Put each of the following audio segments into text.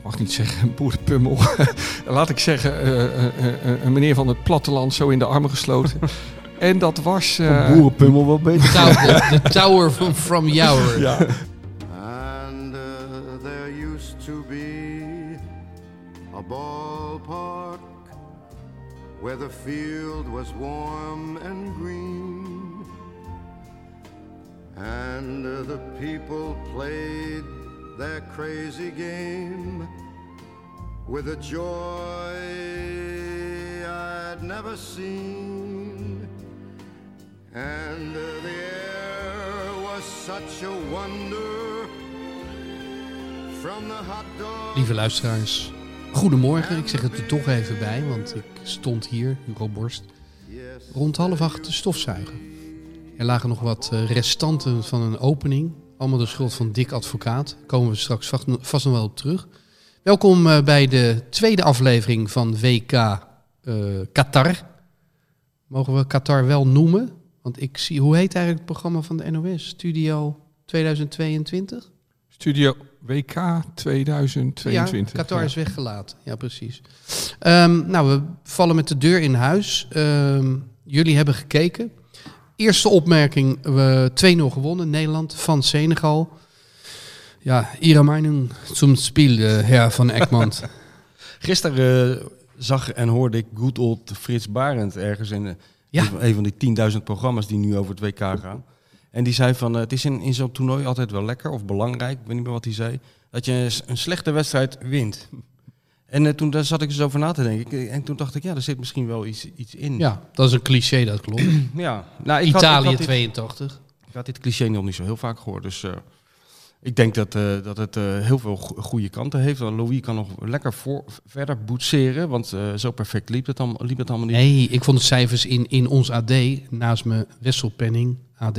Ik mag niet zeggen boerenpummel. Laat ik zeggen, eh, eh, eh, een meneer van het platteland zo in de armen gesloten. en dat was... eh, Boerenpummel wel beter. Tower, de Tower from, from Jouwer. ja, And uh, there used to be a ballpark where the field was warm and green. And uh, the people played their crazy game with a joy I'd never seen. And uh, the air was such a wonder from the hot dog. Lieve luisteraars, goedemorgen. Ik zeg het er toch even bij, want ik stond hier, Hugo Borst, rond half acht te stofzuigen. Er lagen nog wat eh, restanten van een opening. Allemaal de schuld van Dick Advocaat. Daar komen we straks vast, nog wel op terug. Welkom eh, bij de tweede aflevering van WK eh, Qatar. Mogen we Qatar wel noemen? Want ik zie, hoe heet eigenlijk het programma van de NOS? Studio 2022? Studio WK 2022. Ja, Qatar is weggelaten. Ja, precies. Ehm, nou, we vallen met de deur in huis. Ehm, jullie hebben gekeken. Eerste opmerking, we 2-0 gewonnen, Nederland, van Senegal. Ja, Ihre Meinung zum Spiel, de heer van Ekmand. Gisteren eh, zag en hoorde ik good old Frits Barend ergens in eh, Ja. een- van die 10.000 programma's die nu over het WK gaan. En die zei van, eh, het is in, in zo'n toernooi altijd wel lekker of belangrijk, ik weet niet meer wat hij zei, dat je een slechte wedstrijd wint. En eh, toen daar zat ik eens over na te denken. En toen dacht ik, ja, er zit misschien wel iets, iets in. ja, dat is een cliché, dat klopt. Ja. Nou, ik had- Italië ik had dit- 82. Ik had dit cliché nog niet zo heel vaak gehoord. Dus eh, ik denk dat, eh, dat het eh, heel veel go- goede kanten heeft. Louis kan nog lekker voor, verder boetseren. Want eh, zo perfect liep het, dan, liep het allemaal niet. Nee, ik vond de cijfers in, in ons AD, naast mijn Wesselpenning AD,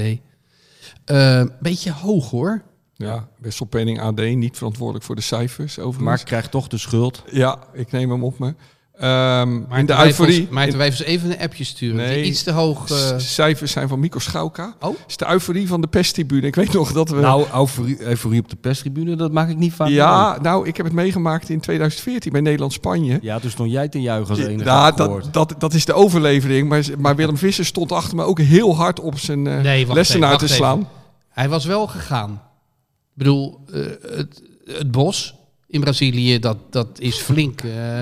een beetje hoog hoor. Ja, Wesselpenning AD, niet verantwoordelijk voor de cijfers maar overigens. ik krijg toch de schuld. Ja, ik neem hem op me. Ehm, in Maar de euforie... Maar wij eens even een appje sturen. Nee. Nee. Iets te hoog. s- cijfers zijn van Mikko Schauka. Oh. is de euforie van de pesttribune. Ik weet nog dat we... Nou, euforie, euforie op de perstribune, dat maak ik niet vaak ja, mee. nou, ik heb het meegemaakt in 2014 bij Nederland-Spanje. Ja, toen stond jij te juichen als enige. Ja, dat, dat, dat is de overlevering. Maar, maar Willem Visser stond achter me ook heel hard op zijn eh, Nee, lessenaar even, te slaan. Hij was wel gegaan. Ik bedoel, eh, het, het bos in Brazilië, dat, dat is flink eh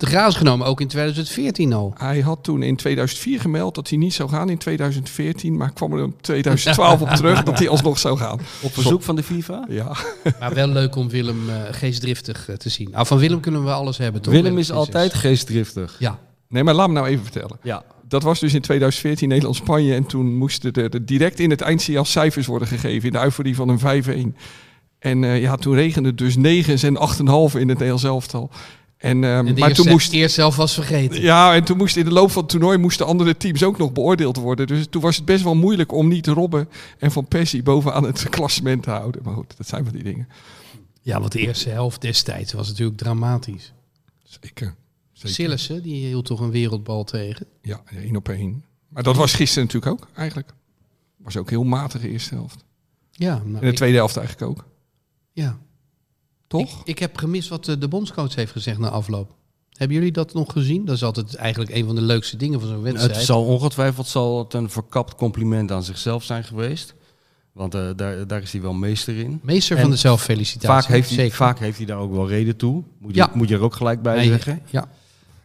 te graas genomen. Ook in 2014 al. Hij had toen in 2004 gemeld dat hij niet zou gaan in 2014. Maar kwam er in 2012 op terug dat hij alsnog zou gaan. Op verzoek van de FIFA? Ja, Maar wel leuk om Willem eh, geestdriftig te zien. Nou, van Willem kunnen we alles hebben, toch? Willem is altijd geestdriftig. Ja. nee, maar laat me nou even vertellen. Ja. Dat was dus in 2014 Nederland-Spanje. En toen moesten er er direct in het eindsignaal cijfers worden gegeven. In de euforie van een 5-1. En eh, ja, toen regende het dus 9 en 8,5 in het Nederlands elftal. En, ehm, En maar toen moest... eerst zelf was vergeten. Ja, en toen moest in de loop van het toernooi moesten andere teams ook nog beoordeeld worden. Dus toen was het best wel moeilijk om niet Robben en Van Persie bovenaan het klassement te houden. Maar goed, dat zijn van die dingen. Ja, want de eerste helft destijds was natuurlijk dramatisch. Zeker. Sillissen, die hield toch een wereldbal tegen. Ja, één op één. Maar dat was gisteren natuurlijk ook, eigenlijk. Was ook heel matige eerste helft. Ja, nou, En de ik- tweede helft eigenlijk ook. ja. Toch? Ik, ik heb gemist wat de, de bondscoach heeft gezegd na afloop. Hebben jullie dat nog gezien? Dat is altijd eigenlijk een van de leukste dingen van zo'n wedstrijd. Het zal ongetwijfeld zal het een verkapt compliment aan zichzelf zijn geweest. Want eh, daar, daar is hij wel meester in. Meester En van de zelffelicitatie. Vaak heeft, hij, vaak heeft hij daar ook wel reden toe. Moet je, Ja. moet je er ook gelijk bij Nee, zeggen. Ja.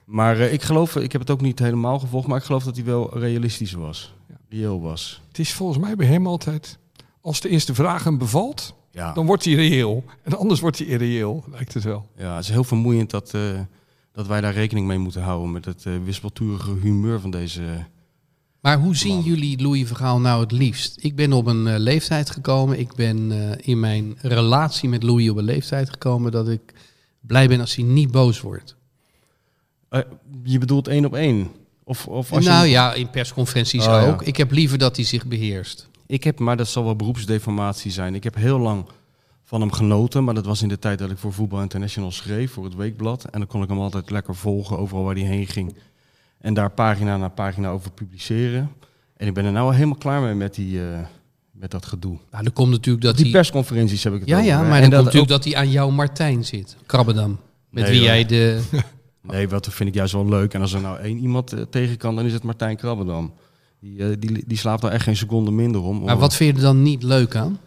Maar eh, ik geloof, ik heb het ook niet helemaal gevolgd, maar ik geloof dat hij wel realistisch was. Reëel was. Het is volgens mij bij hem altijd, als de eerste vraag hem bevalt, Ja, dan wordt hij reëel. En anders wordt hij irreëel, lijkt het wel. ja het is heel vermoeiend dat, eh, dat wij daar rekening mee moeten houden met het eh, wispelturige humeur van deze... Maar hoe zien Man. jullie Louis Vergaal nou het liefst? Ik ben op een leeftijd gekomen. Ik ben eh, in mijn relatie met Louis op een leeftijd gekomen dat ik blij ben als hij niet boos wordt. Eh, je bedoelt één op één? Of, of als nou je... ja, in persconferenties Oh, ja. ook. Ik heb liever dat hij zich beheerst. Ik heb, maar dat zal wel beroepsdeformatie zijn. Ik heb heel lang van hem genoten, maar dat was in de tijd dat ik voor Voetbal International schreef, voor het Weekblad. En dan kon ik hem altijd lekker volgen, overal waar hij heen ging. En daar pagina na pagina over publiceren. En ik ben er nou helemaal klaar mee met, die, eh, met dat gedoe. Nou, dan komt natuurlijk dat Die persconferenties heb ik het Ja, over, ja, maar En dan komt natuurlijk ook- dat hij aan jouw Martijn zit. Krabbedam. Met Nee, wie jij de... Nee, wat vind ik juist wel leuk. En als er nou één iemand eh, tegen kan, dan is het Martijn Krabbendam. Die, eh, die, die slaapt daar echt geen seconde minder om. Maar wat vind je er dan niet leuk aan?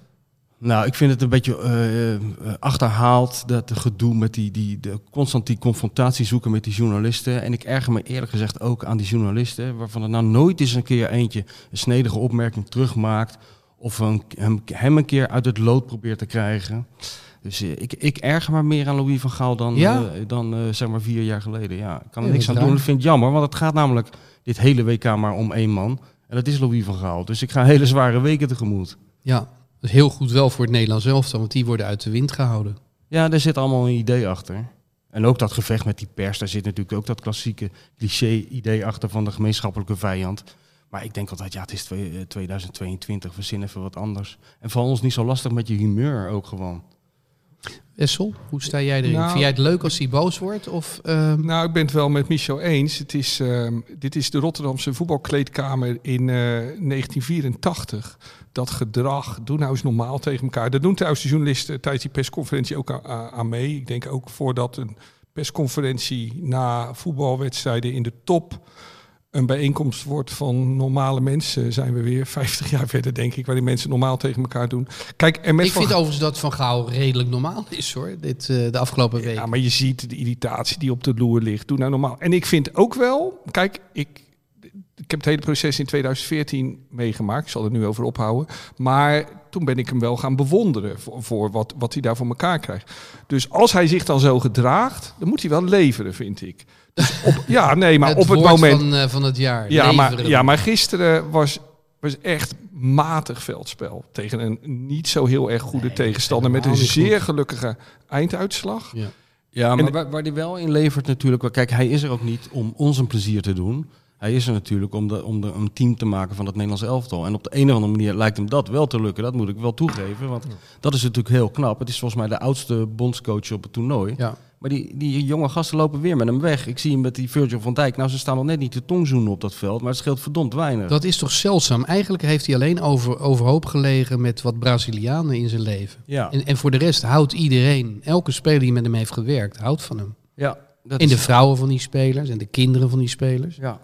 Nou, ik vind het een beetje eh, achterhaald, dat gedoe met die, die de, constant die confrontatie zoeken met die journalisten. En ik erger me eerlijk gezegd ook aan die journalisten, waarvan er nou nooit eens een keer eentje een snedige opmerking terugmaakt. Of een, hem, hem een keer uit het lood probeert te krijgen. Dus eh, ik, ik erger me meer aan Louis van Gaal dan, Ja? eh, dan eh, zeg maar vier jaar geleden. Ja, ik kan er Ja, niks dat aan doen. Ik vind het jammer, want het gaat namelijk dit hele WK maar om één man. En dat is Louis van Gaal. Dus ik ga hele zware weken tegemoet. Ja, dat is heel goed wel voor het Nederlands elftal, want die worden uit de wind gehouden. Ja, daar zit allemaal een idee achter. En ook dat gevecht met die pers, daar zit natuurlijk ook dat klassieke cliché-idee achter van de gemeenschappelijke vijand. Maar ik denk altijd, ja, het is twee- eh, 2022, we zien even wat anders. En val ons niet zo lastig met je humeur ook gewoon. Essel, hoe sta jij erin? Nou- Vind jij het leuk als hij boos wordt? Of, ehm, Nou, ik ben het wel met Michel eens. Het is, ehm, dit is de Rotterdamse voetbalkleedkamer in eh, 1984. Dat gedrag, doe nou eens normaal tegen elkaar. Dat doen trouwens de journalisten tijdens die persconferentie ook aan mee. Ik denk ook voordat een persconferentie na voetbalwedstrijden in de top een bijeenkomst wordt van normale mensen, zijn we weer 50 jaar verder, denk ik, waarin mensen normaal tegen elkaar doen. Kijk, en met ik vind overigens dat Van Gaal redelijk normaal is hoor, dit, eh, de afgelopen weken. Ja, maar je ziet de irritatie die op de loer ligt. Doe nou normaal. En ik vind ook wel, kijk, ik, ik heb het hele proces in 2014 meegemaakt. Ik zal er nu over ophouden. Maar toen ben ik hem wel gaan bewonderen voor, voor wat, wat hij daar voor elkaar krijgt. Dus als hij zich dan zo gedraagt, dan moet hij wel leveren, vind ik. Dus op, ja, nee, maar het op het moment. van, eh, van het jaar. Ja maar, ja, maar gisteren was, was echt matig veldspel. Tegen een niet zo heel erg goede Nee, tegenstander. Met een zeer goed. gelukkige einduitslag. Ja. Ja, maar En- waar, waar hij wel in levert natuurlijk... wel- Kijk, hij is er ook niet om ons een plezier te doen. Hij is er natuurlijk om, de, om de, een team te maken van het Nederlands elftal. En op de een of andere manier lijkt hem dat wel te lukken. Dat moet ik wel toegeven, want dat is natuurlijk heel knap. Het is volgens mij de oudste bondscoach op het toernooi. Ja. Maar die, die jonge gasten lopen weer met hem weg. Ik zie hem met die Virgil van Dijk. Nou, ze staan nog net niet te tongzoenen op dat veld, maar het scheelt verdomd weinig. Dat is toch zeldzaam. Eigenlijk heeft hij alleen over, overhoop gelegen met wat Brazilianen in zijn leven. ja, En, en voor de rest houdt iedereen, elke speler die met hem heeft gewerkt, houdt van hem. ja, dat En de vrouwen van die spelers en de kinderen van die spelers. ja,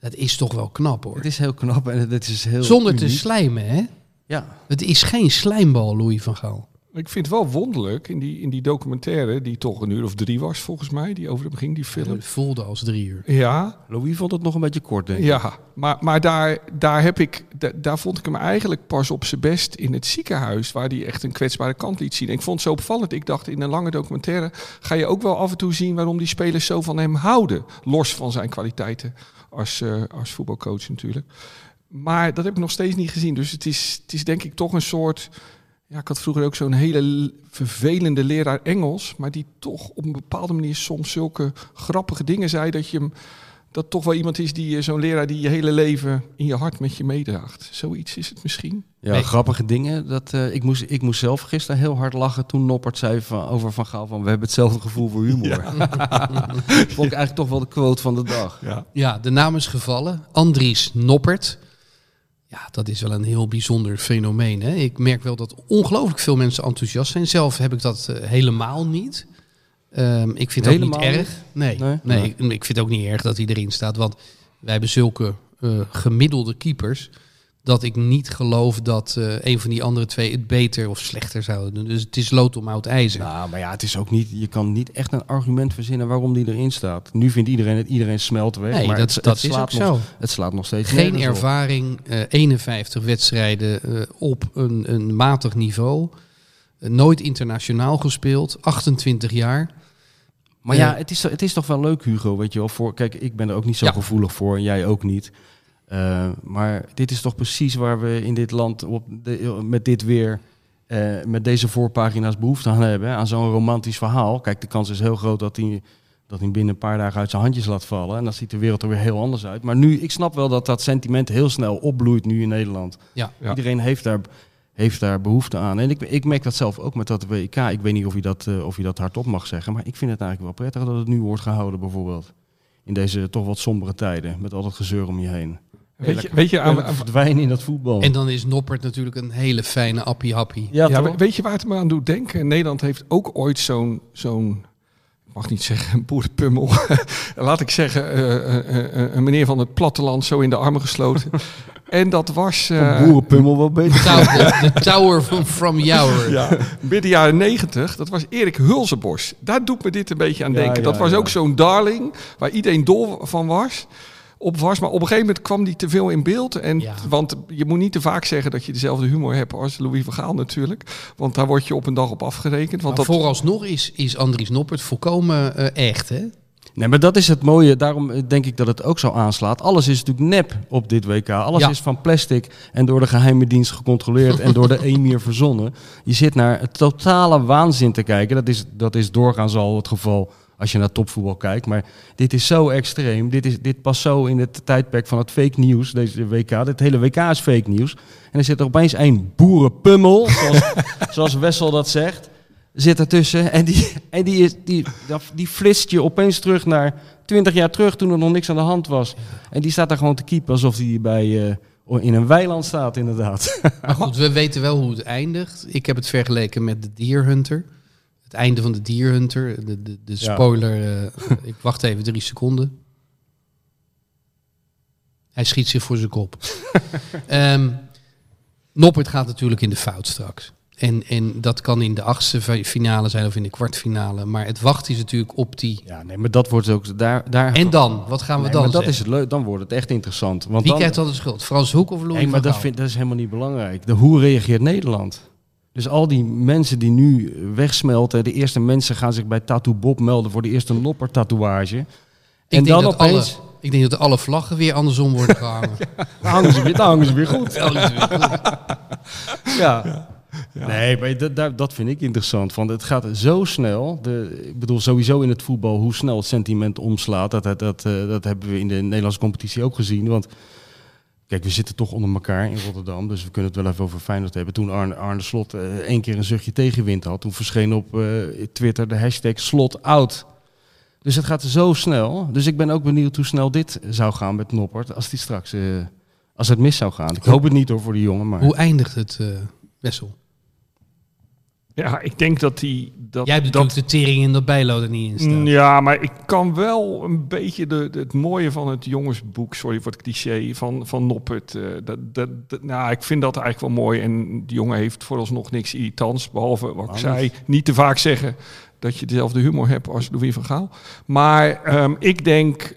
Dat is toch wel knap hoor. het is heel knap en het is heel Zonder te slijmen hè. Ja, Het is geen slijmbal, Louis van Gaal. Ik vind het wel wonderlijk in die, in die documentaire, die toch een uur of drie was volgens mij, die over hem ging, die film. Het voelde als drie uur. Ja, Louis vond het nog een beetje kort, denk ik. ja. maar, maar daar, daar, heb ik, da- daar vond ik hem eigenlijk pas op zijn best in het ziekenhuis, waar hij echt een kwetsbare kant liet zien. En ik vond het zo opvallend. Ik dacht, in een lange documentaire ga je ook wel af en toe zien waarom die spelers zo van hem houden. Los van zijn kwaliteiten als, eh, als voetbalcoach natuurlijk. Maar dat heb ik nog steeds niet gezien. Dus het is, het is denk ik toch een soort... Ja, ik had vroeger ook zo'n hele vervelende leraar Engels, maar die toch op een bepaalde manier soms zulke grappige dingen zei dat je hem dat toch wel iemand is die eh, zo'n leraar die je hele leven in je hart met je meedraagt. Zoiets is het misschien. Ja, Nee. grappige dingen. Dat, eh, ik, moest, ik moest zelf gisteren heel hard lachen toen Noppert zei van, over Van Gaal van we hebben hetzelfde gevoel voor humor. Vond ik eigenlijk toch wel de quote van de dag. Ja. Ja, de naam is gevallen. Andries Noppert. Ja, dat is wel een heel bijzonder fenomeen. Hè? Ik merk wel dat ongelooflijk veel mensen enthousiast zijn. Zelf heb ik dat eh, helemaal niet. Ehm, ik vind het ook Helemaal niet niet? erg. Nee, Nee? nee, Nee. Ik, ik vind het ook niet erg dat hij erin staat. Want wij hebben zulke eh, gemiddelde keepers. dat ik niet geloof dat eh, een van die andere twee het beter of slechter zouden doen. Dus het is lood om oud ijzer. Nou, maar ja, het is ook niet, je kan niet echt een argument verzinnen waarom die erin staat. Nu vindt iedereen het, iedereen smelt weg. nee, maar dat, het, dat het is slaat ook nog, zo. Het slaat nog steeds Geen ervaring, eh, 51 wedstrijden eh, op een, een matig niveau. Nooit internationaal gespeeld, 28 jaar. Maar ja, het is, het is toch wel leuk, Hugo, weet je wel. Voor, kijk, ik ben er ook niet zo Ja. gevoelig voor en jij ook niet. Eh, maar dit is toch precies waar we in dit land op de, met dit weer, eh, met deze voorpagina's behoefte aan hebben. Aan zo'n romantisch verhaal. Kijk, de kans is heel groot dat hij, dat hij binnen een paar dagen uit zijn handjes laat vallen. En dan ziet de wereld er weer heel anders uit. Maar nu, ik snap wel dat dat sentiment heel snel opbloeit nu in Nederland. Ja. Ja. Iedereen heeft daar, heeft daar behoefte aan. En ik, ik merk dat zelf ook met dat WK. Ik weet niet of je, dat, eh, of je dat hardop mag zeggen. Maar ik vind het eigenlijk wel prettig dat het nu wordt gehouden bijvoorbeeld. In deze toch wat sombere tijden. Met al dat gezeur om je heen. Weet je, weet je, aan, verdwijnen in dat voetbal. En dan is Noppert natuurlijk een hele fijne appie-happie. ja, weet je waar het me aan doet denken? Nederland heeft ook ooit zo'n, zo'n ik mag niet zeggen een boerenpummel. Laat ik zeggen, eh, eh, eh, een meneer van het platteland zo in de armen gesloten. en dat was... eh, boerenpummel wel beter. Tower, de Tower van From Jouwer. Ja, midden jaren negentig, dat was Erik Hulzenbos. Daar doet me dit een beetje aan denken. ja, dat was ja. ook zo'n darling, waar iedereen dol van was. Op was, maar op een gegeven moment kwam die te veel in beeld. En, Ja. Want je moet niet te vaak zeggen dat je dezelfde humor hebt als Louis van Gaal natuurlijk. Want daar word je op een dag op afgerekend. Want Maar dat, vooralsnog is, is Andries Noppert volkomen eh, echt, hè? Nee, maar dat is het mooie. Daarom denk ik dat het ook zo aanslaat. Alles is natuurlijk nep op dit WK. Alles Ja. is van plastic en door de geheime dienst gecontroleerd en door de emir verzonnen. Je zit naar het totale waanzin te kijken. Dat is, dat is doorgaans al het geval als je naar topvoetbal kijkt. Maar dit is zo extreem. Dit, is, dit past zo in het tijdperk van het fake nieuws, deze WK. Dit hele WK is fake nieuws. En er zit er opeens een boerenpummel, zoals, zoals Wessel dat zegt zit ertussen. En die, en die, is, die, die flitst je opeens terug naar 20 jaar terug toen er nog niks aan de hand was. En die staat daar gewoon te keepen alsof hij bij, eh, in een weiland staat, inderdaad. Maar goed, we weten wel hoe het eindigt. Ik heb het vergeleken met de Deer Hunter. Het einde van de Deer Hunter. De, de, de Ja. spoiler. eh, ik wacht even drie seconden. Hij schiet zich voor zijn kop. Ehm Noppert gaat natuurlijk in de fout straks. En, en dat kan in de achtste fi- finale zijn of in de kwartfinale. Maar het wacht is natuurlijk op die. Ja, nee, maar dat wordt ook daar. daar En dan? Wat gaan we Nee, dan maar dat zeggen? is het leuk. Dan wordt het echt interessant. Want Wie dan, krijgt dan de schuld? Frans Hoek of Louis Nee, maar van dat, vind, dat is helemaal niet belangrijk. De, hoe reageert Nederland? Dus al die mensen die nu wegsmelten, de eerste mensen gaan zich bij Tattoo Bob melden voor de eerste nopper tatoeage. Ik En dan dat opeens alle, ik denk dat alle vlaggen weer andersom worden gehangen. dan hangen ze weer, dan hangen ze weer goed. Ja, Ja. Nee, maar dat, dat, dat vind ik interessant. Want het gaat zo snel. De, ik bedoel, sowieso in het voetbal, hoe snel het sentiment omslaat. Dat, dat, dat, eh, dat hebben we in de Nederlandse competitie ook gezien. Want kijk, we zitten toch onder elkaar in Rotterdam. Dus we kunnen het wel even over Feyenoord hebben. Toen Arne, Arne Slot eh, één keer een zuchtje tegenwind had. Toen verscheen op eh, Twitter de hashtag Slot out. Dus het gaat zo snel. Dus ik ben ook benieuwd hoe snel dit zou gaan met Noppert. Als die straks... eh, als het mis zou gaan. Ik hoop het niet hoor voor die jongen. Maar... Hoe eindigt het, eh Wessel? Ja, ik denk dat die... Dat, Jij hebt dat, de tering in dat bijlo er niet in staan. Mm, Ja, maar ik kan wel een beetje de, de- het mooie van het jongensboek, sorry voor het cliché, van, van Noppert. eh, dat, dat, dat- nou, ik vind dat eigenlijk wel mooi. En die jongen heeft vooralsnog niks irritants, behalve wat ik zei, niet te vaak zeggen dat je dezelfde humor hebt als Louis van Gaal. Maar ehm, ik denk,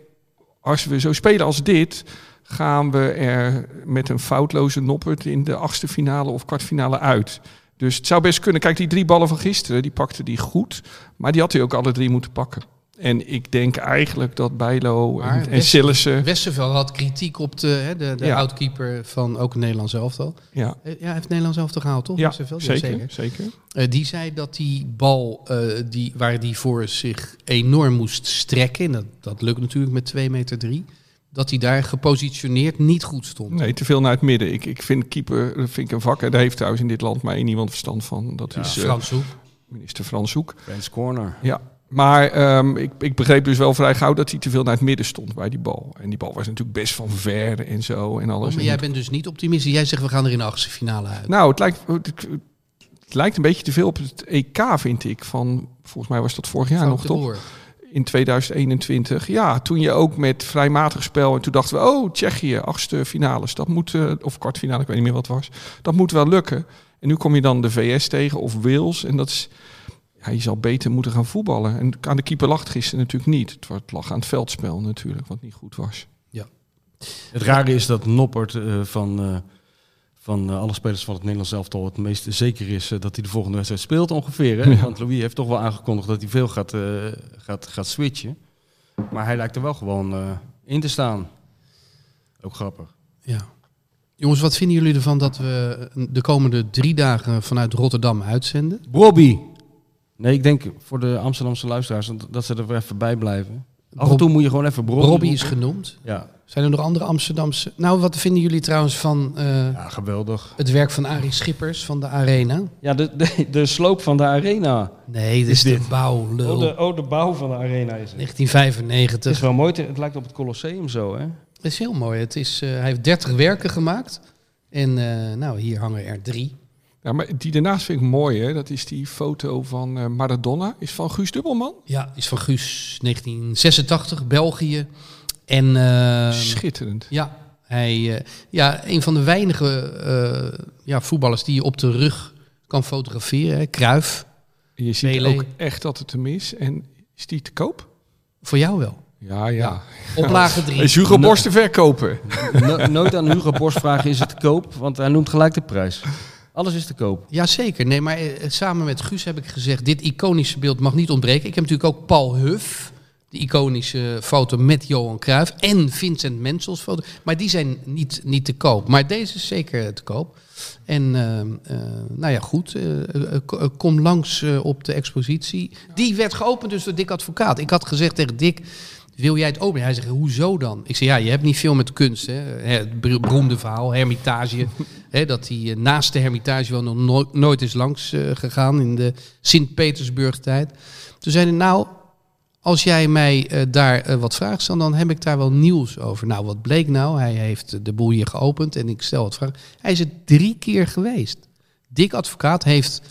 als we zo spelen als dit, gaan we er met een foutloze Noppert in de achtste finale of kwartfinale uit. Dus het zou best kunnen. Kijk, die drie ballen van gisteren, die pakte die goed. Maar die had hij ook alle drie moeten pakken. En ik denk eigenlijk dat Bijlo en, en Sillissen... Westerveld had kritiek op de, hè, de, de Ja. outkeeper van ook het Nederlands elftal. Ja, Eh, Ja, hij heeft Nederlands elftal gehaald, toch? ja Westerveld? Ja, zeker, zeker. Eh, die zei dat die bal, eh, die, waar die voor zich enorm moest strekken, en dat, dat lukt natuurlijk met 2 meter 3, dat hij daar gepositioneerd niet goed stond. Nee, te veel naar het midden. Ik, ik vind keeper dat vind ik een vak. En daar heeft trouwens in dit land maar één iemand verstand van. Dat is eh, Frans Hoek. minister Frans Hoek. Fans Corner. Ja, maar ehm, ik, ik begreep dus wel vrij gauw dat hij te veel naar het midden stond bij die bal. En die bal was natuurlijk best van ver en zo en alles. Oh, maar En jij het- bent dus niet optimistisch. Jij zegt we gaan er in de achtste finale uit. Nou, het lijkt, het, het lijkt een beetje te veel op het EK, vind ik. Van, volgens mij was dat vorig jaar Frank nog toch? In 2021. Ja, toen je ook met vrijmatig spel. En toen dachten we, oh, Tsjechië, achtste finales. Dat moet, eh, of kwartfinale, ik weet niet meer wat het was. Dat moet wel lukken. En nu kom je dan de VS tegen of Wales. En dat is, ja, je zal beter moeten gaan voetballen. En aan de keeper lag het gisteren natuurlijk niet. Het lag aan het veldspel natuurlijk, wat niet goed was. Het rare is dat Noppert eh, van, eh, van eh, alle spelers van het Nederlands elftal het meest zeker is eh, dat hij de volgende wedstrijd speelt ongeveer. Hè? Ja. Want Louis heeft toch wel aangekondigd dat hij veel gaat, eh, gaat, gaat switchen. Maar hij lijkt er wel gewoon in te staan. Ook grappig. Ja. Jongens, wat vinden jullie ervan dat we de komende drie dagen vanuit Rotterdam uitzenden? Bobby! Nee, ik denk voor de Amsterdamse luisteraars dat- ze er even bij blijven. Af en toe moet je gewoon even Bobby Robbie is genoemd. Ja. Zijn er nog andere Amsterdamse... Nou, wat vinden jullie trouwens van eh, ja, geweldig. het werk van Arie Schippers van de Arena? Ja, de, de, de sloop van de arena. Nee, dit is, de bouw, lul. Oh de, oh, de bouw van de arena is het. Het 1995. is wel mooi, het lijkt op het Colosseum zo, hè? Het is heel mooi. Het is, eh, hij heeft 30 werken gemaakt. En eh, nou, hier hangen er drie. Ja, maar die daarnaast vind ik mooi, hè? Dat is die foto van eh, Maradona. Is van Guus Dubbelman. Ja, is van Guus 1986, België. En eh, Schitterend. ja, hij, eh, ja, een van de weinige eh, ja, voetballers die je op de rug kan fotograferen. Hè. Kruif, je ziet Pele. ook echt dat het hem is. En is die te koop? voor jou wel. Ja, ja. Oplage drie. Is Hugo Borst te verkopen? No- nooit aan Hugo Borst vragen is het te koop, want hij noemt gelijk de prijs. Alles is te koop. Jazeker. Nee, maar eh, samen met Guus heb ik gezegd, dit iconische beeld mag niet ontbreken. Ik heb natuurlijk ook Paul Huff, de iconische foto met Johan Cruijff en Vincent Mensels foto. Maar die zijn niet, niet te koop. Maar deze is zeker te koop. En eh, eh, nou ja, goed. kom langs op de expositie. Die werd geopend dus door Dick Advocaat. Ik had gezegd tegen Dick, wil jij het openen? Hij zegt, hoezo dan? Ik zei, ja, je hebt niet veel met kunst. Hè? Het ber- beroemde verhaal, Hermitage. hè, dat hij eh, naast de Hermitage wel nog nooit, nooit is langs eh, gegaan in de Sint-Petersburg-tijd. Toen zei hij, nou, als jij mij eh, daar wat vraagt stelt, dan heb ik daar wel nieuws over. Nou, wat bleek nou? Hij heeft de boel hier geopend en ik stel wat vragen. Hij is er drie keer geweest. Dick Advocaat heeft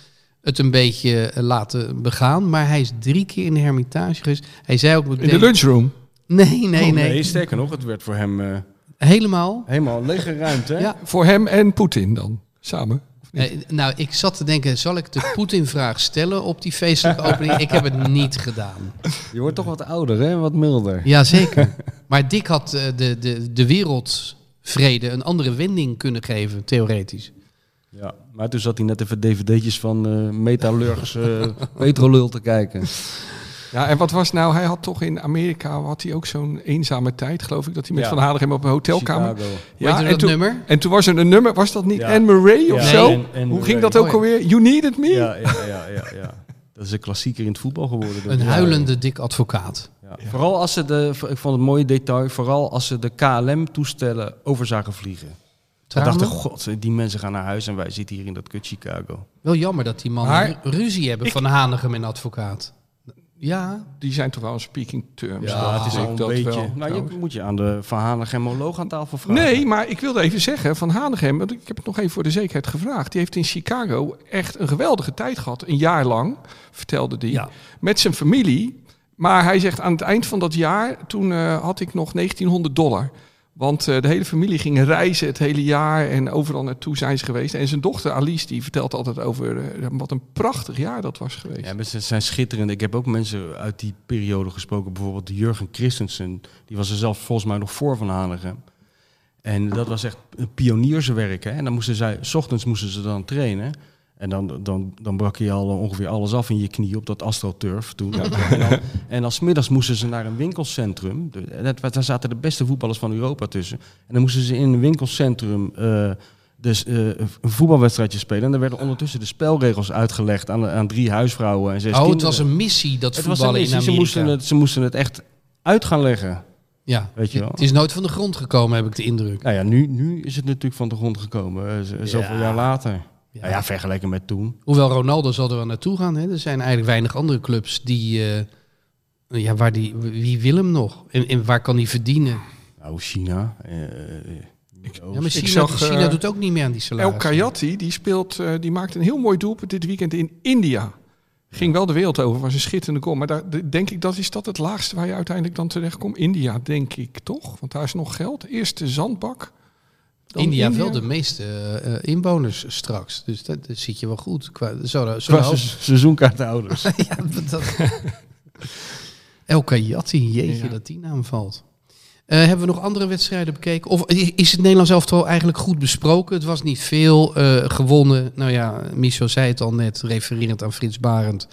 het een beetje laten begaan, maar hij is drie keer in de Hermitage geweest. Hij zei ook In meteen... de lunchroom. Nee, nee, Oh, nee. sterker nog, het werd voor hem eh, Helemaal. helemaal lege ruimte. hè? Ja. Voor hem en Poetin dan. Samen. Eh, nou, ik zat te denken, zal ik de Poetin-vraag stellen op die feestelijke opening? Ik heb het niet gedaan. Je wordt toch wat ouder, hè? Wat milder. Jazeker. Maar Dick had eh, de, de, de wereldvrede een andere wending kunnen geven, theoretisch. Ja, maar toen zat hij net even dvd'tjes van eh metallurgs eh petrolul te kijken. Ja, en wat was nou? Hij had toch in Amerika had hij ook zo'n eenzame tijd, geloof ik, dat hij met Ja. Van Hanegem op een hotelkamer. Chicago. Weet je en dat toen, nummer? En toen was er een nummer, was dat niet Ja. Anne Murray of Ja, zo? Anne- Anne Hoe ging Murray. dat ook Oh, ja. alweer? You needed me? Ja, ja, ja, ja, ja. Dat is een klassieker in het voetbal geworden. door Een de huilende Dick Advocaat. Ja. Vooral als ze de, ik vond het een mooi detail, vooral als ze de KLM-toestellen over zagen vliegen. Ik Tranen? dacht, god, die mensen gaan naar huis en wij zitten hier in dat kut Chicago. Wel jammer dat die mannen Maar- ru- ruzie hebben van Hanegem en Advocaat. Ja, Die zijn toch wel een speaking terms. Ja, het is al een dat beetje... wel, nou, je moet je aan de Van Hanegem-moloog aan tafel vragen. Nee, maar ik wilde even zeggen, Van Hanegem, want ik heb het nog even voor de zekerheid gevraagd. Die heeft in Chicago echt een geweldige tijd gehad, een jaar lang, vertelde hij, Ja. met zijn familie. Maar hij zegt aan het eind van dat jaar, toen eh, had ik nog 1900 dollar. Want eh, de hele familie ging reizen het hele jaar en overal naartoe zijn ze geweest. En zijn dochter Alice, die vertelt altijd over eh, wat een prachtig jaar dat was geweest. Ja, ze zijn schitterend. Ik heb ook mensen uit die periode gesproken. Bijvoorbeeld Jurgen Christensen. Die was er zelf volgens mij nog voor Van Hanegem. En dat was echt pionierswerk. Hè? En dan moesten zij, s ochtends moesten ze dan trainen. En dan, dan, dan brak je al ongeveer alles af in je knie op dat astroturf toen. En, dan, en dan 's middags moesten ze naar een winkelcentrum. Dat- Daar zaten de beste voetballers van Europa tussen. En dan moesten ze in een winkelcentrum eh, dus, eh, een voetbalwedstrijdje spelen. En dan werden ondertussen de spelregels uitgelegd aan, aan drie huisvrouwen en zes oh, het was een missie, dat Het was voetballen een in missie. Amerika. Ze moesten, het, ze moesten het echt uit gaan leggen. Ja, Weet je wel. het is nooit van de grond gekomen, heb ik de indruk. Nou ja, nu, nu is het natuurlijk van de grond gekomen. eh, Zoveel Ja. jaar later. Ja. Nou ja, vergeleken met toen. Hoewel Ronaldo zal er wel naartoe gaan. Hè? Er zijn eigenlijk weinig andere clubs die... eh, ja, waar die, wie wil hem nog? En, en waar kan hij verdienen? Nou, China. eh, eh, Ja, maar China, zag, China doet ook niet meer aan die El salarissen. Kayati, die speelt, eh, die maakt een heel mooi doelpunt dit weekend in India. Ging wel de wereld over, was een schitterende goal. Maar daar de- denk ik, dat is dat het laagste waar je uiteindelijk dan terecht komt. India, denk ik toch? Want daar is nog geld. Eerst de zandbak. India heeft wel de meeste eh, eh, inwoners straks. Dus dat, dat ziet je wel goed. Qua, zo, zo Qua se- seizoenkaartenhouders. ja, dat, El Kayati, jeetje Ja. dat die naam valt. Eh, hebben we nog andere wedstrijden bekeken? Of is het Nederlands elftal eigenlijk goed besproken? Het was niet veel eh, gewonnen. Nou ja, Michel zei het al net, refererend aan Frits Barend.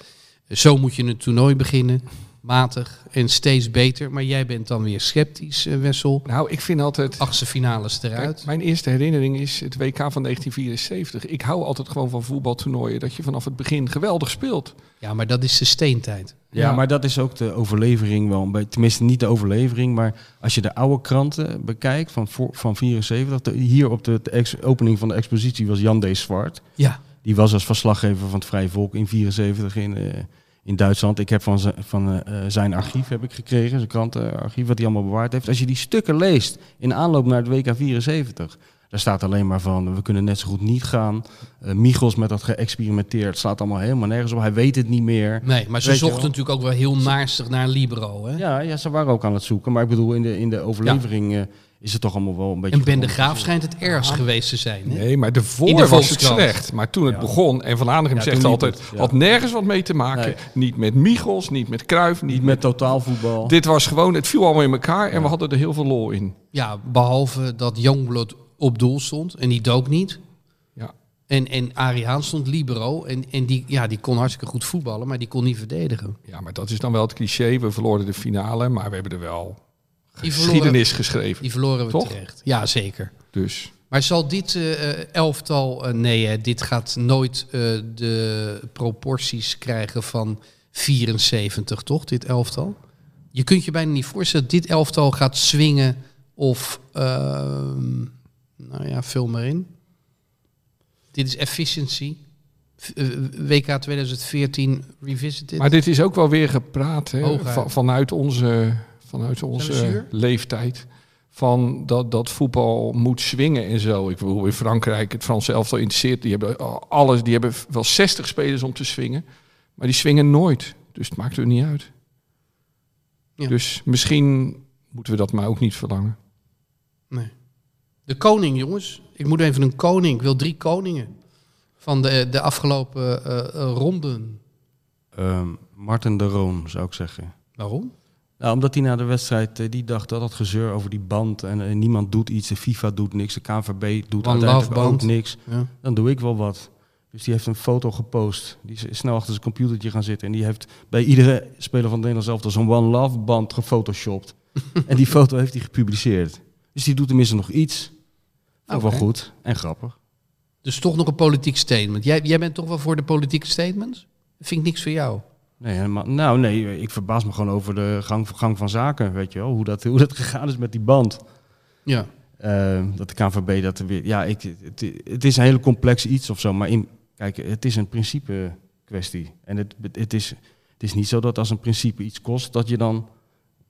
Zo moet je een toernooi beginnen. Matig en steeds beter. Maar jij bent dan weer sceptisch, eh, Wessel. Nou, ik vind altijd... Achtste finales Kijk, eruit. mijn eerste herinnering is het WK van 1974. Ik hou altijd gewoon van voetbaltoernooien. Dat je vanaf het begin geweldig speelt. Ja, maar dat is de steentijd. Ja, Ja. maar dat is ook de overlevering wel. Tenminste, niet de overlevering, maar als je de oude kranten bekijkt van, van 74. de- hier op de, de ex- opening van de expositie was Jan D. Zwart. Ja. Die was als verslaggever van het Vrije Volk in 74 in, eh, in Duitsland. Ik heb van, zijn- van eh, eh, zijn archief heb ik gekregen, zijn krantenarchief, wat hij allemaal bewaard heeft. Als je die stukken leest in aanloop naar het WK 74, daar staat alleen maar van, we kunnen net zo goed niet gaan. Eh Michels met dat geëxperimenteerd, slaat allemaal helemaal nergens op. Hij weet het niet meer. Nee, maar ze Weet zochten natuurlijk ook wel heel naarstig naar Libero. Hè? Ja, ja, ze waren ook aan het zoeken. Maar ik bedoel, in de, in de overlevering is het toch allemaal wel een beetje... En Ben de. Graaf schijnt het ergst geweest te zijn. Hè? Nee, maar de voor In de was het slecht. Maar toen het Ja. begon, en Van Aanegem Ja, zegt altijd, het, ja. had nergens wat mee te maken. Nee. Niet met Michels, niet met Kruif, niet, Niet met totaalvoetbal. Dit was gewoon, het viel allemaal in elkaar en we hadden er heel veel lol in. Ja, behalve dat Youngblood op doel stond en die dook niet. Ja. En, en Arie Haan stond libero en, en die, ja, die kon hartstikke goed voetballen, maar die kon niet verdedigen. Ja, maar dat is dan wel het cliché. We verloren de finale, maar we hebben er wel Die verloren, geschiedenis geschreven. die verloren we Toch? terecht. Ja, zeker. Dus Maar zal dit eh, elftal, eh, nee, hè, dit gaat nooit eh, de proporties krijgen van 74, toch? Dit elftal. Je kunt je bijna niet voorstellen dat dit elftal gaat swingen of, ehm, nou ja, vul maar in. Dit is efficiency. WK 2014 revisited. Maar dit is ook wel weer gepraat hè, vanuit onze, vanuit onze leeftijd. Van dat, dat voetbal moet swingen en zo. Ik bedoel, in Frankrijk, het Franse elftal interesseert. Die hebben alles, die hebben wel 60 spelers om te swingen. Maar die swingen nooit. Dus het maakt er niet uit. Ja. Dus misschien moeten we dat maar ook niet verlangen. Nee. De koning, jongens. Ik moet even een koning. Ik wil drie koningen. Van de, de afgelopen eh, eh, ronden. Ehm, Martin de Roon, zou ik zeggen. Waarom? Nou, omdat hij na de wedstrijd, eh, die dacht dat dat gezeur over die band en eh, niemand doet iets, de FIFA doet niks, de KNVB doet One uiteindelijk ook niks. Ja. Dan doe ik wel wat. Dus die heeft een foto gepost. Die is snel achter zijn computertje gaan zitten. En die heeft bij iedere speler van het Nederlands elftal zo'n One Love band gefotoshopt. en die foto heeft hij gepubliceerd. Dus die doet tenminste nog iets. Ook wel goed en grappig. Dus toch nog een politiek statement. Jij, jij bent toch wel voor de politieke statements? Dat vind ik niks voor jou. Nee, helemaal, nou nee, ik verbaas me gewoon over de gang, gang van zaken, weet je wel. Hoe dat, hoe dat gegaan is met die band. Ja. Eh, dat de KNVB dat er weer... Ja, ik, het, het is een hele complex iets of zo. Maar in, kijk, het is een principe kwestie. En het, het, is, het is niet zo dat als een principe iets kost... dat je dan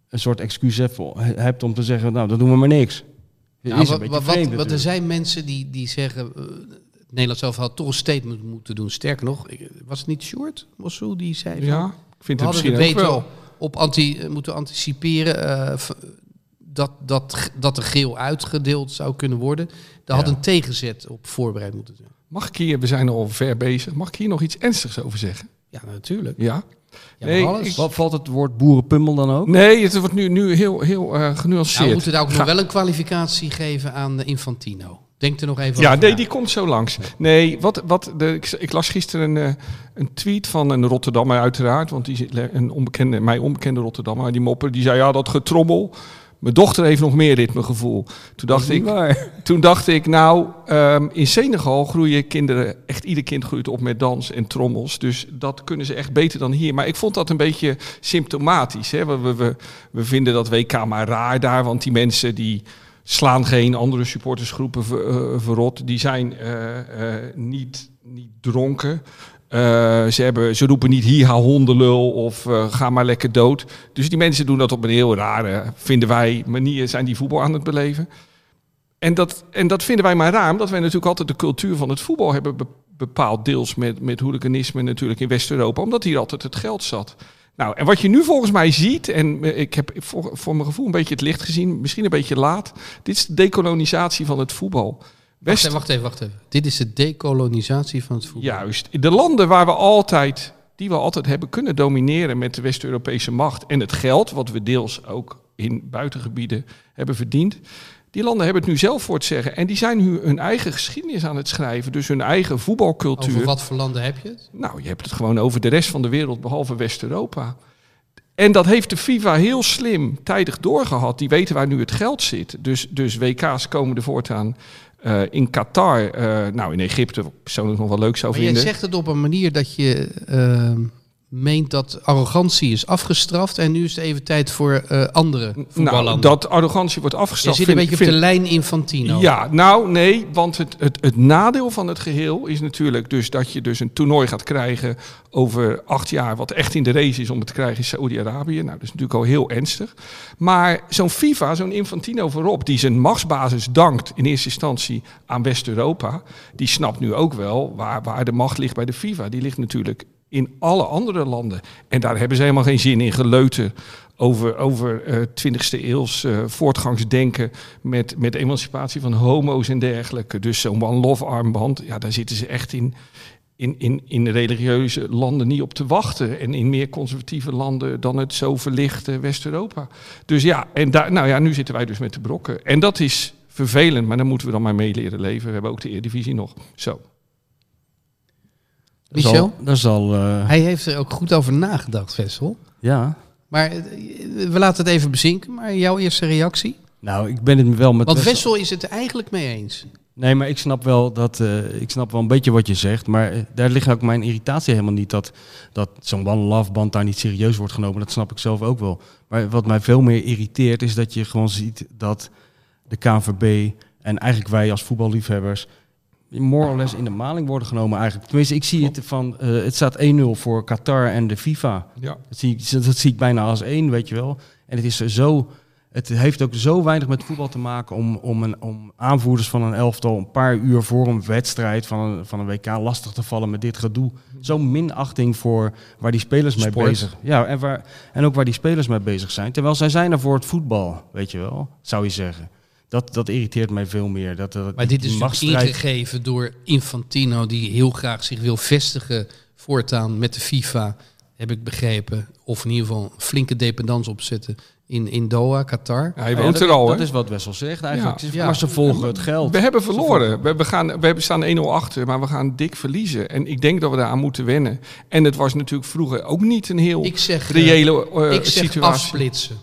een soort excuus hebt, hebt om te zeggen... nou, dan doen we maar niks. Een wat, wat, wat, er zijn mensen die, die zeggen... het Nederland zelf had toch een statement moeten doen. Sterker nog, ik- was het niet Short Mossou die zei... van, Ja, ik vind het misschien de ook wel. op anti, moeten anticiperen... eh, dat, dat, dat er geel uitgedeeld zou kunnen worden. Daar had een tegenzet op voorbereid moeten zijn. Mag ik hier, we zijn al ver bezig, mag ik hier nog iets ernstigs over zeggen? Ja, natuurlijk. Ja? Ja, Nee, alles. ik- Wat valt het woord boerenpummel dan ook? Nee, het wordt nu, nu heel, heel eh, genuanceerd. Nou, we moeten daar ook Ga- nog wel een kwalificatie geven aan eh, Infantino. Denk er nog even Ja, over nee, die komt zo langs. Nee, wat, wat de, ik, ik las gisteren een, eh, een tweet van een Rotterdammer uiteraard, want die, zit- een onbekende, mij onbekende Rotterdammer, die mopper, die zei ja, dat getrommel. Mijn dochter heeft nog meer ritmegevoel. Toen dacht ik, toen dacht ik, nou, ehm, in Senegal groeien kinderen, echt ieder kind groeit op met dans en trommels. Dus dat kunnen ze echt beter dan hier. Maar ik vond dat een beetje symptomatisch. Hè? We, we, we, we vinden dat WK maar raar daar, want die mensen die slaan geen andere supportersgroepen eh, verrot. Die zijn eh, eh, niet, niet dronken. Ze, hebben, ze roepen niet hier hondenlul of ga maar lekker dood. Dus die mensen doen dat op een heel rare, vinden wij, manier zijn die voetbal aan het beleven. En dat, en dat vinden wij maar raar, omdat wij natuurlijk altijd de cultuur van het voetbal hebben be- bepaald deels met, met hooliganisme natuurlijk in West-Europa, omdat hier altijd het geld zat. Nou, en wat je nu volgens mij ziet, en eh, ik heb voor, voor mijn gevoel een beetje het licht gezien, misschien een beetje laat, dit is de dekolonisatie van het voetbal. Wacht West, wacht even, wacht even. Dit is de dekolonisatie van het voetbal. Juist. De landen waar we altijd, die we altijd hebben kunnen domineren met de West-Europese macht en het geld, wat we deels ook in buitengebieden hebben verdiend. Die landen hebben het nu zelf voor het zeggen. En die zijn nu hun eigen geschiedenis aan het schrijven. Dus hun eigen voetbalcultuur. Over wat voor landen heb je het? Nou, je hebt het gewoon over de rest van de wereld, behalve West-Europa. En dat heeft de FIFA heel slim tijdig doorgehad. Die weten waar nu het geld zit. Dus, dus WK's komen er voortaan eh, in Qatar. eh, nou, in Egypte, persoonlijk nog wel leuk zou Maar vinden. zegt het op een manier dat je ehm, meent dat arrogantie is afgestraft. En nu is het even tijd voor eh, andere voetballanden. Nou, dat arrogantie wordt je afgestraft. zit een vind- beetje op de lijn Infantino. Ja, nou nee, want het, het, het nadeel van het geheel is natuurlijk dus dat je dus een toernooi gaat krijgen over acht jaar, wat echt in de race is om het te krijgen in Saoedi-Arabië. Nou, dat is natuurlijk al heel ernstig. Maar zo'n FIFA, zo'n Infantino voorop, die zijn machtsbasis dankt in eerste instantie aan West-Europa, die snapt nu ook wel waar, waar de macht ligt bij de FIFA. Die ligt natuurlijk in alle andere landen. En daar hebben ze helemaal geen zin in geleuter over, over eh 20e eeuws eh, voortgangsdenken met, met emancipatie van homo's en dergelijke. Dus zo'n One Love armband, ja, daar zitten ze echt in, in, in, in religieuze landen niet op te wachten. En in meer conservatieve landen dan het zo verlichte West-Europa. Dus ja, en daar, nou ja, nu zitten wij dus met de brokken. En dat is vervelend, maar daar moeten we dan maar mee leren leven. We hebben ook de Eredivisie nog. Zo. Michel? al- Dat is al... eh, Hij heeft er ook goed over nagedacht, Vessel. ja. Maar eh, we laten het even bezinken. Maar jouw eerste reactie? Nou, ik ben het wel met Want Wessel- Wessel is het eigenlijk mee eens. Nee, maar ik snap wel dat eh, ik snap wel een beetje wat je zegt, maar daar ligt ook mijn irritatie helemaal niet dat dat zo'n one love band daar niet serieus wordt genomen. Dat snap ik zelf ook wel. Maar wat mij veel meer irriteert is dat je gewoon ziet dat de KNVB en eigenlijk wij als voetballiefhebbers more or less in de maling worden genomen eigenlijk. Tenminste, ik zie het van eh, het staat 1-0 voor Qatar en de FIFA. Ja. Dat zie, ik, dat zie ik bijna als één, weet je wel. En het is zo. Het heeft ook zo weinig met voetbal te maken om, om, een, om aanvoerders van een elftal een paar uur voor een wedstrijd van een, van een WK lastig te vallen met dit gedoe. Zo'n minachting voor waar die spelers mee Sport. bezig Ja, en, waar, en ook waar die spelers mee bezig zijn. Terwijl zij zijn er voor het voetbal, weet je wel, zou je zeggen. Dat, dat irriteert mij veel meer. Dat, dat, Maar dit is machtsstrijd- ingegeven door Infantino, die heel graag zich wil vestigen voortaan met de FIFA, heb ik begrepen. Of in ieder geval een flinke dependance opzetten in, in Doha, Qatar. Hij Ja, woont dat, er al, Dat is wat Wessel zegt eigenlijk. Ja. Het is- Ja. Maar ze volgen het geld. We hebben verloren. We, we, gaan, we hebben staan 1-0 achter, maar we gaan dik verliezen. En ik denk dat we daaraan moeten wennen. En het was natuurlijk vroeger ook niet een heel Ik zeg, reële eh, ik zeg situatie. afsplitsen.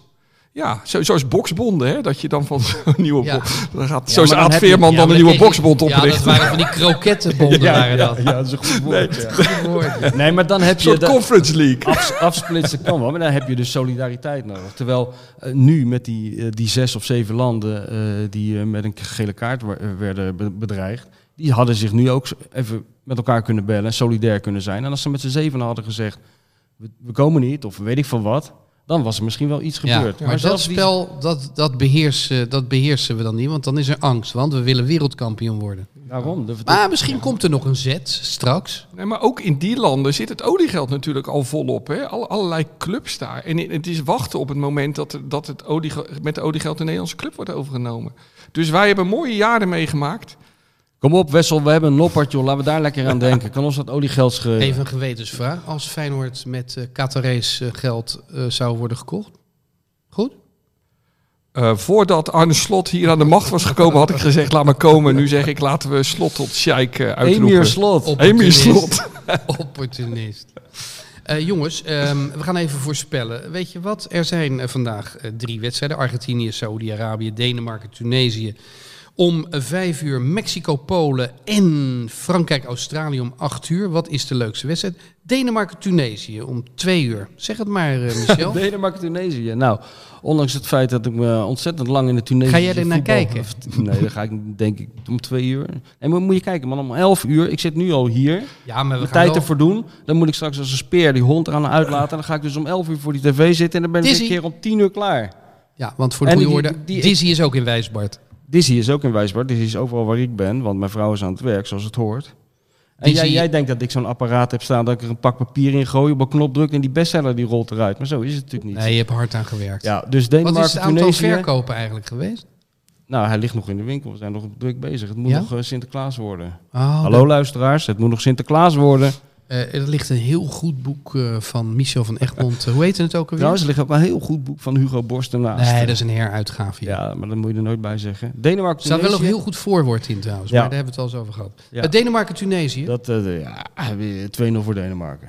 Ja, zo, zoals boksbonden, hè? dat je dan van zo'n nieuwe Ja. dan gaat, Ja, zoals Aad je- Veerman Ja, dan een nieuwe boksbond Ja, dat waren van die krokettenbonden waren dat. Ja, dat is een goed woord. ja. Goed woord, ja. Nee, maar dan heb Een je... de- Conference League. Afs- afsplitsen kan wel, maar dan heb je dus solidariteit nodig. Terwijl eh, nu met die, eh, die zes of zeven landen eh, die met een gele kaart werden be- bedreigd, die hadden zich nu ook even met elkaar kunnen bellen en solidair kunnen zijn. En als ze met z'n zeven hadden gezegd, we, we komen niet, of weet ik van wat, dan was er misschien wel iets Ja, gebeurd. maar dat die- spel, dat, dat, beheersen, dat beheersen we dan niet, want dan is er angst. Want we willen wereldkampioen worden. Daarom. De, de- Maar misschien komt er nog een zet straks. Nee, maar ook in die landen zit het oliegeld natuurlijk al volop. Hè? Alle, allerlei clubs daar. En het is wachten op het moment dat, dat het oliege- met de oliegeld een Nederlandse club wordt overgenomen. Dus wij hebben mooie jaren meegemaakt. Kom op Wessel, we hebben een loppert joh, laten we daar lekker aan denken. Kan ons dat oliegeld scheuren? Even een gewetensvraag. Als Feyenoord met uh, Qatarees eh, geld eh, zou worden gekocht. Goed? Eh, voordat Arne Slot hier aan de macht was gekomen, had ik gezegd: laat maar komen. Nu zeg ik: laten we Slot tot Sheik eh, uitroepen. Emir Slot. Op- Emir Slot. Opportunist. Eh, jongens, ehm, we gaan even voorspellen. Weet je wat? Er zijn vandaag drie wedstrijden. Argentinië, Saoedi-Arabië, Denemarken, Tunesië. Om vijf uur Mexico, Polen en Frankrijk-Australië om acht uur. Wat is de leukste wedstrijd? Denemarken-Tunesië om twee uur. Zeg het maar, eh, Michel. Denemarken, Tunesië. Nou, ondanks het feit dat ik me ontzettend lang in de Tunesische Ga jij er naar kijken? Nee, dan ga ik denk ik om twee uur. En moet je kijken, man, om elf uur. Ik zit nu al hier. Ja, maar we gaan tijd wel- ervoor doen. Dan moet ik straks als een speer die hond eraan uitlaten. En dan ga ik dus om elf uur voor die tv zitten. En dan ben ik Dizzy. een keer om tien uur klaar. Ja, want voor de goede die- orde, die- Dizzy is ook in Wijsbart. Dizzy is ook in Wijsbaar. Dizzy is overal waar ik ben. Want mijn vrouw is aan het werk, zoals het hoort. En jij, jij denkt dat ik zo'n apparaat heb staan dat ik er een pak papier in gooi, op een knop druk en die bestseller die rolt eruit. Maar zo is het natuurlijk niet. Nee, je hebt hard aan gewerkt. Ja, dus Wat is Denemarken, het aantal Tunesië. verkopen eigenlijk geweest? Nou, hij ligt nog in de winkel. We zijn nog druk bezig. Het moet Ja? nog eh, Sinterklaas worden. Oh, Hallo luisteraars, het moet nog Sinterklaas worden. Eh, er ligt een heel goed boek eh, van Michel van Egmond. Eh, hoe heet het ook alweer? Trouwens, er ligt ook een heel goed boek van Hugo Borst ernaast. nee, dat is een heruitgave. Ja. Ja, maar dat moet je er nooit bij zeggen. Denemarken, Er staat wel een heel goed voorwoord in trouwens, Ja. maar daar hebben we het al eens over gehad. Ja. Denemarken-Tunesië. Dat, eh, ja, weer 2-0 voor Denemarken.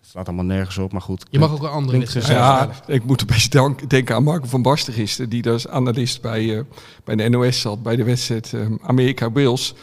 Het slaat allemaal nergens op, maar goed. Je mag ook een andere wedstrijd Ja, ik moet opeens dank- denken aan Marco van Basten gisteren, die als analist bij, eh, bij de NOS zat, bij de wedstrijd Amerika-Wales.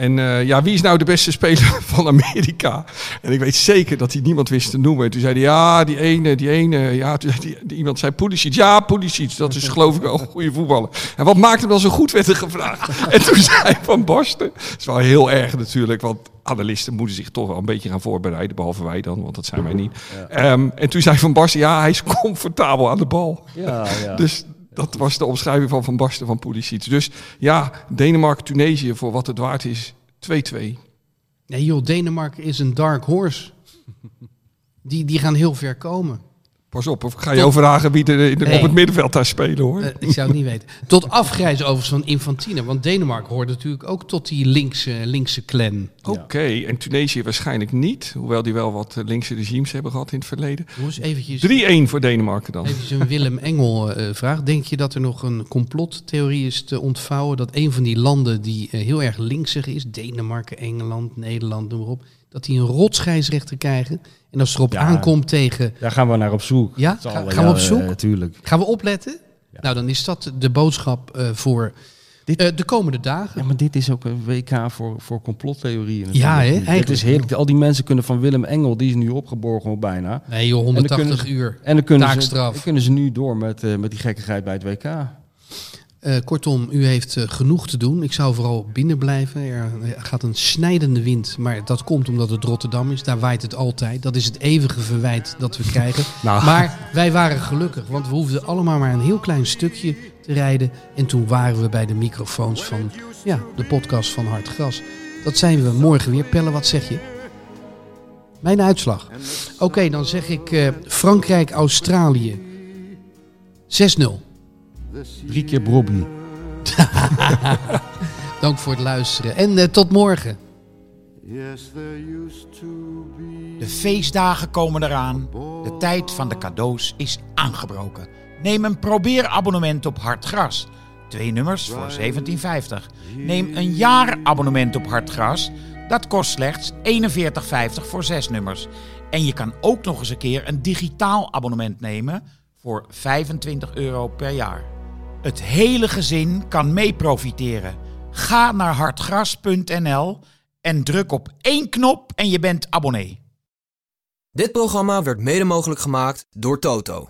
En eh, ja, wie is nou de beste speler van Amerika? En ik weet zeker dat hij niemand wist te noemen. En toen zei hij, ja, die ene, die ene. Ja, toen zei die, iemand zei Pulisic. Ja, Pulisic, dat is geloof ik wel een goede voetballer. En wat maakt hem dan zo goed, werd er gevraagd. En toen zei Van Basten, dat is wel heel erg natuurlijk, want analisten moeten zich toch wel een beetje gaan voorbereiden, behalve wij dan, want dat zijn wij niet. Ehm, en toen zei Van Basten, ja, hij is comfortabel aan de bal. Ja, ja. Dus dat was de omschrijving van Van Basten van Pulisic. Dus ja, Denemarken-Tunesië voor wat het waard is, 2-2. Nee joh, Denemarken is een dark horse. Die, die gaan heel ver komen. Pas op, of ik ga je Tot- overhagen wie er in de- Nee. op het middenveld daar spelen hoor. Eh, ik zou het niet weten. Tot afgrijzen overigens van Infantine. Want Denemarken hoort natuurlijk ook tot die linkse, linkse clan. Oké, en Tunesië waarschijnlijk niet. Hoewel die wel wat eh, linkse regimes hebben gehad in het verleden. 3-1 Doe eens eventjes, voor Denemarken dan. eventjes een Willem Engel eh, vraag. Denk je dat er nog een complottheorie is te ontvouwen... dat een van die landen die heel erg linksig is... Denemarken, Engeland, Nederland, noem maar op... dat die een rotscheidsrechter krijgen... en als erop Ja. aankomt tegen... Daar gaan we naar op zoek. Ja? Zal gaan we op zoek? eh, tuurlijk. Gaan we opletten? Nou, dan is dat de boodschap eh, voor Dit- eh, de komende dagen. Ja, maar dit is ook een WK voor, voor complottheorieën. Ja, hè, natuurlijk. eigenlijk Het is heerlijk. Al die mensen kunnen van Willem Engel, die is nu opgeborgen bijna. Nee joh, En dan 180 kunnen uur. En dan kunnen, ze, dan kunnen ze nu door met, met die gekkigheid bij het WK. Eh, kortom, u heeft eh, genoeg te doen. Ik zou vooral binnen blijven. Er gaat een snijdende wind, maar dat komt omdat het Rotterdam is. Daar waait het altijd. Dat is het eeuwige verwijt dat we krijgen. Nou. Maar wij waren gelukkig, want we hoefden allemaal maar een heel klein stukje te rijden. En toen waren we bij de microfoons van ja, de podcast van Hard Gras. Dat zijn we morgen weer. Pelle, wat zeg je? Mijn uitslag. Oké, dan zeg ik eh, Frankrijk-Australië. 6-0. Drie keer Brobby. Dank voor het luisteren en eh, tot morgen. De feestdagen komen eraan. De tijd van de cadeaus is aangebroken. Neem een probeerabonnement op Hartgras. Twee nummers voor 17,50. Neem een jaarabonnement op Hartgras. Dat kost slechts 41,50 voor zes nummers. En je kan ook nog eens een keer een digitaal abonnement nemen voor 25 euro per jaar. Het hele gezin kan mee profiteren. Ga naar hartgras.nl en druk op één knop en je bent abonnee. Dit programma werd mede mogelijk gemaakt door Toto.